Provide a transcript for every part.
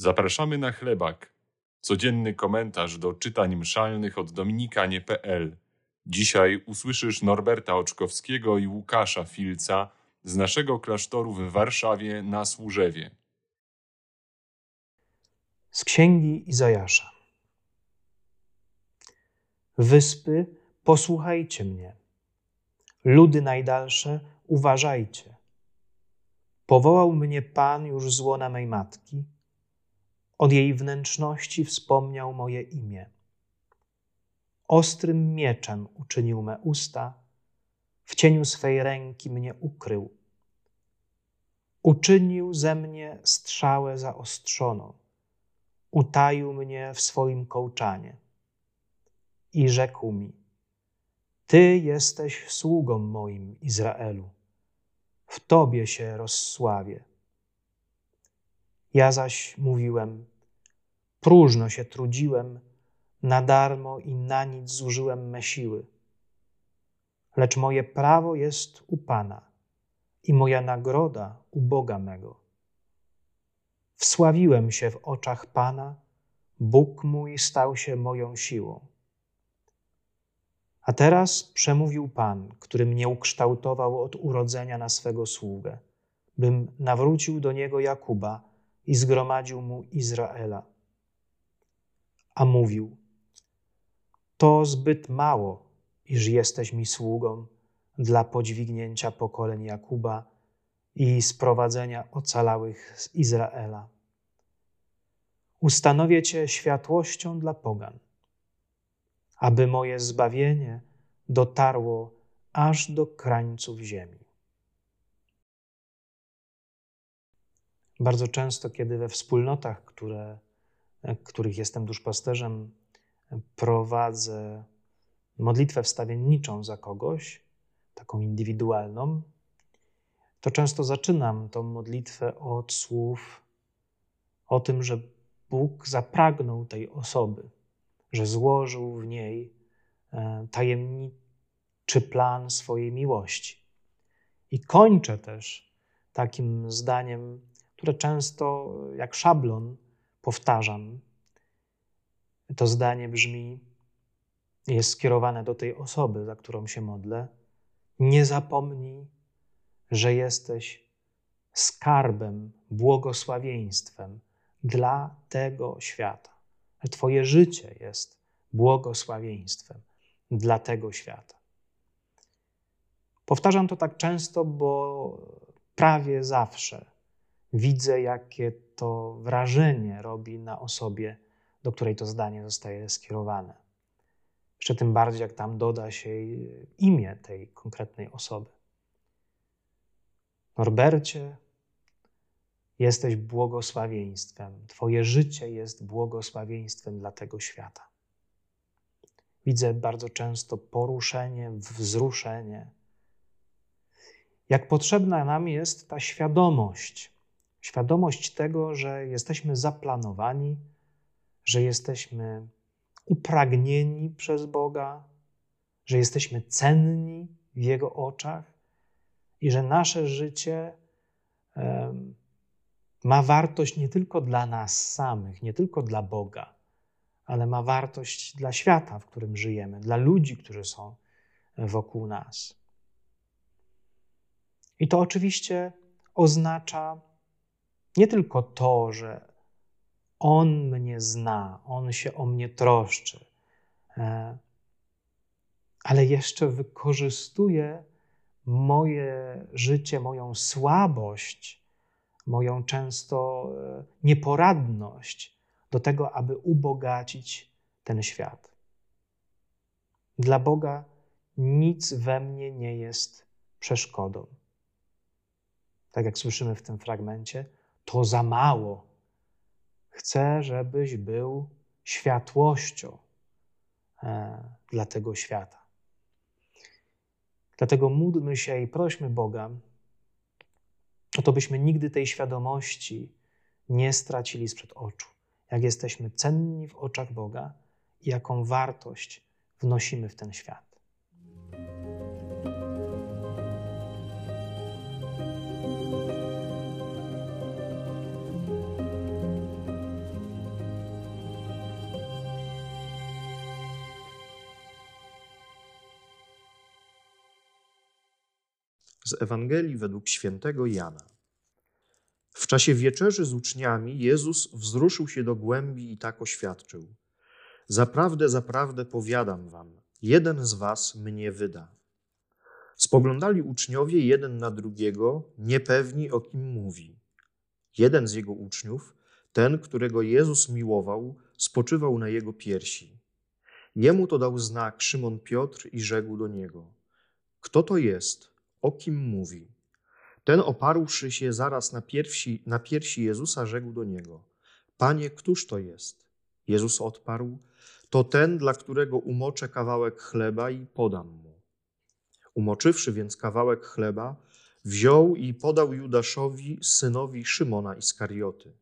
Zapraszamy na chlebak. Codzienny komentarz do czytań mszalnych od dominikanie.pl. Dzisiaj usłyszysz Norberta Oczkowskiego i Łukasza Filca z naszego klasztoru w Warszawie na Służewie. Z księgi Izajasza. Wyspy, posłuchajcie mnie. Ludy najdalsze, uważajcie. Powołał mnie Pan już z łona mej matki. Od jej wnętrzności wspomniał moje imię. Ostrym mieczem uczynił me usta, w cieniu swej ręki mnie ukrył. Uczynił ze mnie strzałę zaostrzoną, utaił mnie w swoim kołczanie i rzekł mi: Ty jesteś sługą moim, Izraelu, w Tobie się rozsławię. Ja zaś mówiłem: Próżno się trudziłem, na darmo i na nic zużyłem me siły. Lecz moje prawo jest u Pana i moja nagroda u Boga mego. Wsławiłem się w oczach Pana, Bóg mój stał się moją siłą. A teraz przemówił Pan, który mnie ukształtował od urodzenia na swego sługę, bym nawrócił do niego Jakuba i zgromadził mu Izraela. A mówił: To zbyt mało, iż jesteś mi sługą dla podźwignięcia pokoleń Jakuba i sprowadzenia ocalałych z Izraela. Ustanowię Cię światłością dla pogan aby moje zbawienie dotarło aż do krańców ziemi. Bardzo często, kiedy we wspólnotach, które, których jestem duszpasterzem, prowadzę modlitwę wstawienniczą za kogoś, taką indywidualną, to często zaczynam tą modlitwę od słów o tym, że Bóg zapragnął tej osoby że złożył w niej e, tajemniczy plan swojej miłości. I kończę też takim zdaniem, które często jak szablon powtarzam. To zdanie brzmi, jest skierowane do tej osoby, za którą się modlę. Nie zapomnij, że jesteś skarbem, błogosławieństwem dla tego świata Twoje życie jest błogosławieństwem dla tego świata. Powtarzam to tak często, bo prawie zawsze widzę, jakie to wrażenie robi na osobie, do której to zdanie zostaje skierowane. Jeszcze tym bardziej, jak tam doda się imię tej konkretnej osoby. Norbercie, Jesteś błogosławieństwem. Twoje życie jest błogosławieństwem dla tego świata. Widzę bardzo często poruszenie, wzruszenie. Jak potrzebna nam jest ta świadomość, świadomość tego, że jesteśmy zaplanowani, że jesteśmy upragnieni przez Boga, że jesteśmy cenni w Jego oczach i że nasze życie ma wartość nie tylko dla nas samych, nie tylko dla Boga, ale ma wartość dla świata, w którym żyjemy, dla ludzi, którzy są wokół nas. I to oczywiście oznacza nie tylko to, że On mnie zna, On się o mnie troszczy, e, ale jeszcze wykorzystuje moje życie, moją słabość moją często e, nieporadność do tego, aby ubogacić ten świat. Dla Boga nic we mnie nie jest przeszkodą. Tak jak słyszymy w tym fragmencie, to za mało. Chcę, żebyś był światłością e, dla tego świata. Dlatego módlmy się i prośmy Boga, o to byśmy nigdy tej świadomości nie stracili sprzed oczu. Jak jesteśmy cenni w oczach Boga i jaką wartość wnosimy w ten świat. Z Ewangelii według świętego Jana. W czasie wieczerzy z uczniami Jezus wzruszył się do głębi i tak oświadczył: Zaprawdę, zaprawdę powiadam wam, jeden z was mnie wyda. Spoglądali uczniowie jeden na drugiego, niepewni o kim mówi. Jeden z jego uczniów, ten, którego Jezus miłował, spoczywał na jego piersi. Jemu to dał znak Szymon Piotr i rzekł do niego: Kto to jest? O kim mówi? Ten oparłszy się zaraz na piersi, na piersi Jezusa, rzekł do niego: Panie, któż to jest? Jezus odparł: To ten, dla którego umoczę kawałek chleba i podam mu. Umoczywszy więc kawałek chleba, wziął i podał Judaszowi, synowi Szymona Iskarioty.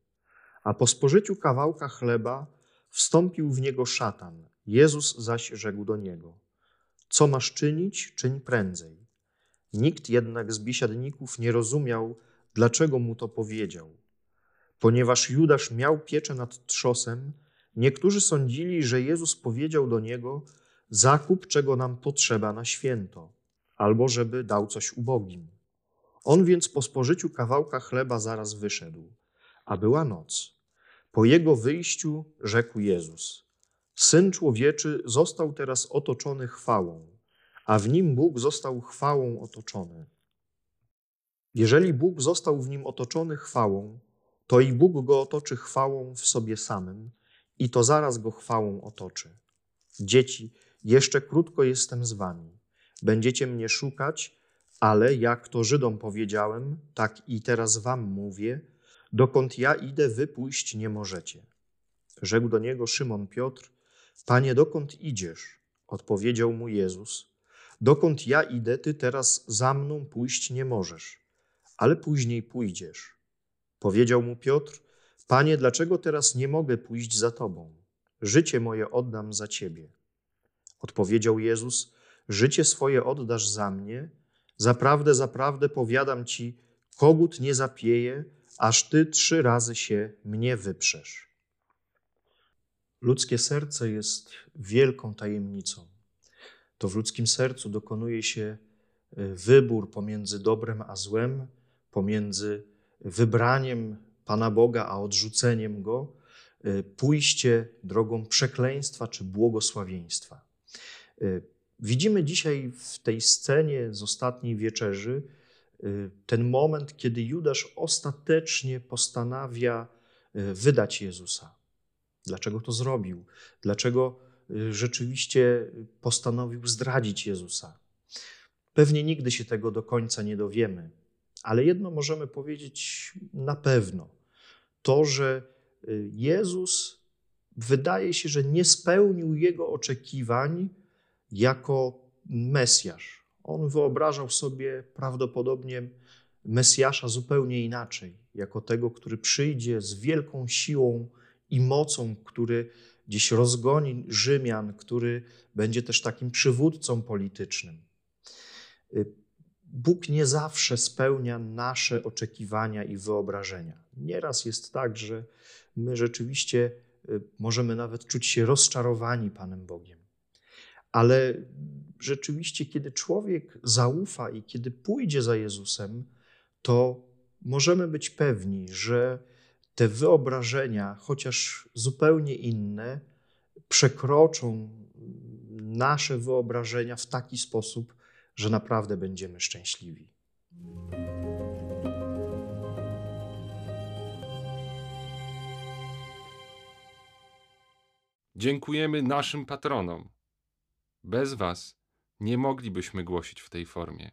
A po spożyciu kawałka chleba wstąpił w niego szatan. Jezus zaś rzekł do niego: Co masz czynić, czyń prędzej. Nikt jednak z biesiadników nie rozumiał, dlaczego mu to powiedział. Ponieważ Judasz miał pieczę nad trzosem, niektórzy sądzili, że Jezus powiedział do niego: Zakup, czego nam potrzeba na święto, albo żeby dał coś ubogim. On więc po spożyciu kawałka chleba zaraz wyszedł, a była noc. Po jego wyjściu rzekł Jezus: Syn człowieczy został teraz otoczony chwałą a w nim Bóg został chwałą otoczony. Jeżeli Bóg został w nim otoczony chwałą, to i Bóg go otoczy chwałą w sobie samym i to zaraz go chwałą otoczy. Dzieci, jeszcze krótko jestem z wami. Będziecie mnie szukać, ale jak to Żydom powiedziałem, tak i teraz wam mówię, dokąd ja idę, wy pójść nie możecie. Rzekł do niego Szymon Piotr: Panie, dokąd idziesz? Odpowiedział mu Jezus: Dokąd ja idę, ty teraz za mną pójść nie możesz, ale później pójdziesz. Powiedział mu Piotr: Panie, dlaczego teraz nie mogę pójść za tobą? Życie moje oddam za ciebie. Odpowiedział Jezus: Życie swoje oddasz za mnie. Zaprawdę, zaprawdę powiadam ci, kogut nie zapieje, aż ty trzy razy się mnie wyprzesz. Ludzkie serce jest wielką tajemnicą to w ludzkim sercu dokonuje się e, wybór pomiędzy dobrem a złem, pomiędzy wybraniem Pana Boga a odrzuceniem Go, e, pójście drogą przekleństwa czy błogosławieństwa. E, widzimy dzisiaj w tej scenie z ostatniej wieczerzy ten moment, kiedy Judasz ostatecznie postanawia wydać Jezusa. Dlaczego to zrobił? Dlaczego rzeczywiście postanowił zdradzić Jezusa. Pewnie nigdy się tego do końca nie dowiemy, ale jedno możemy powiedzieć na pewno: to, że y, Jezus wydaje się, że nie spełnił jego oczekiwań jako Mesjasz. On wyobrażał sobie prawdopodobnie Mesjasza zupełnie inaczej, jako tego, który przyjdzie z wielką siłą i mocą, który gdzieś rozgoni Rzymian, który będzie też takim przywódcą politycznym. Y, Bóg nie zawsze spełnia nasze oczekiwania i wyobrażenia. Nieraz jest tak, że my rzeczywiście y, możemy nawet czuć się rozczarowani Panem Bogiem. Ale rzeczywiście, kiedy człowiek zaufa i kiedy pójdzie za Jezusem, to możemy być pewni, że te wyobrażenia, chociaż zupełnie inne, przekroczą nasze wyobrażenia w taki sposób, że naprawdę będziemy szczęśliwi. Dziękujemy naszym patronom. Bez Was nie moglibyśmy głosić w tej formie.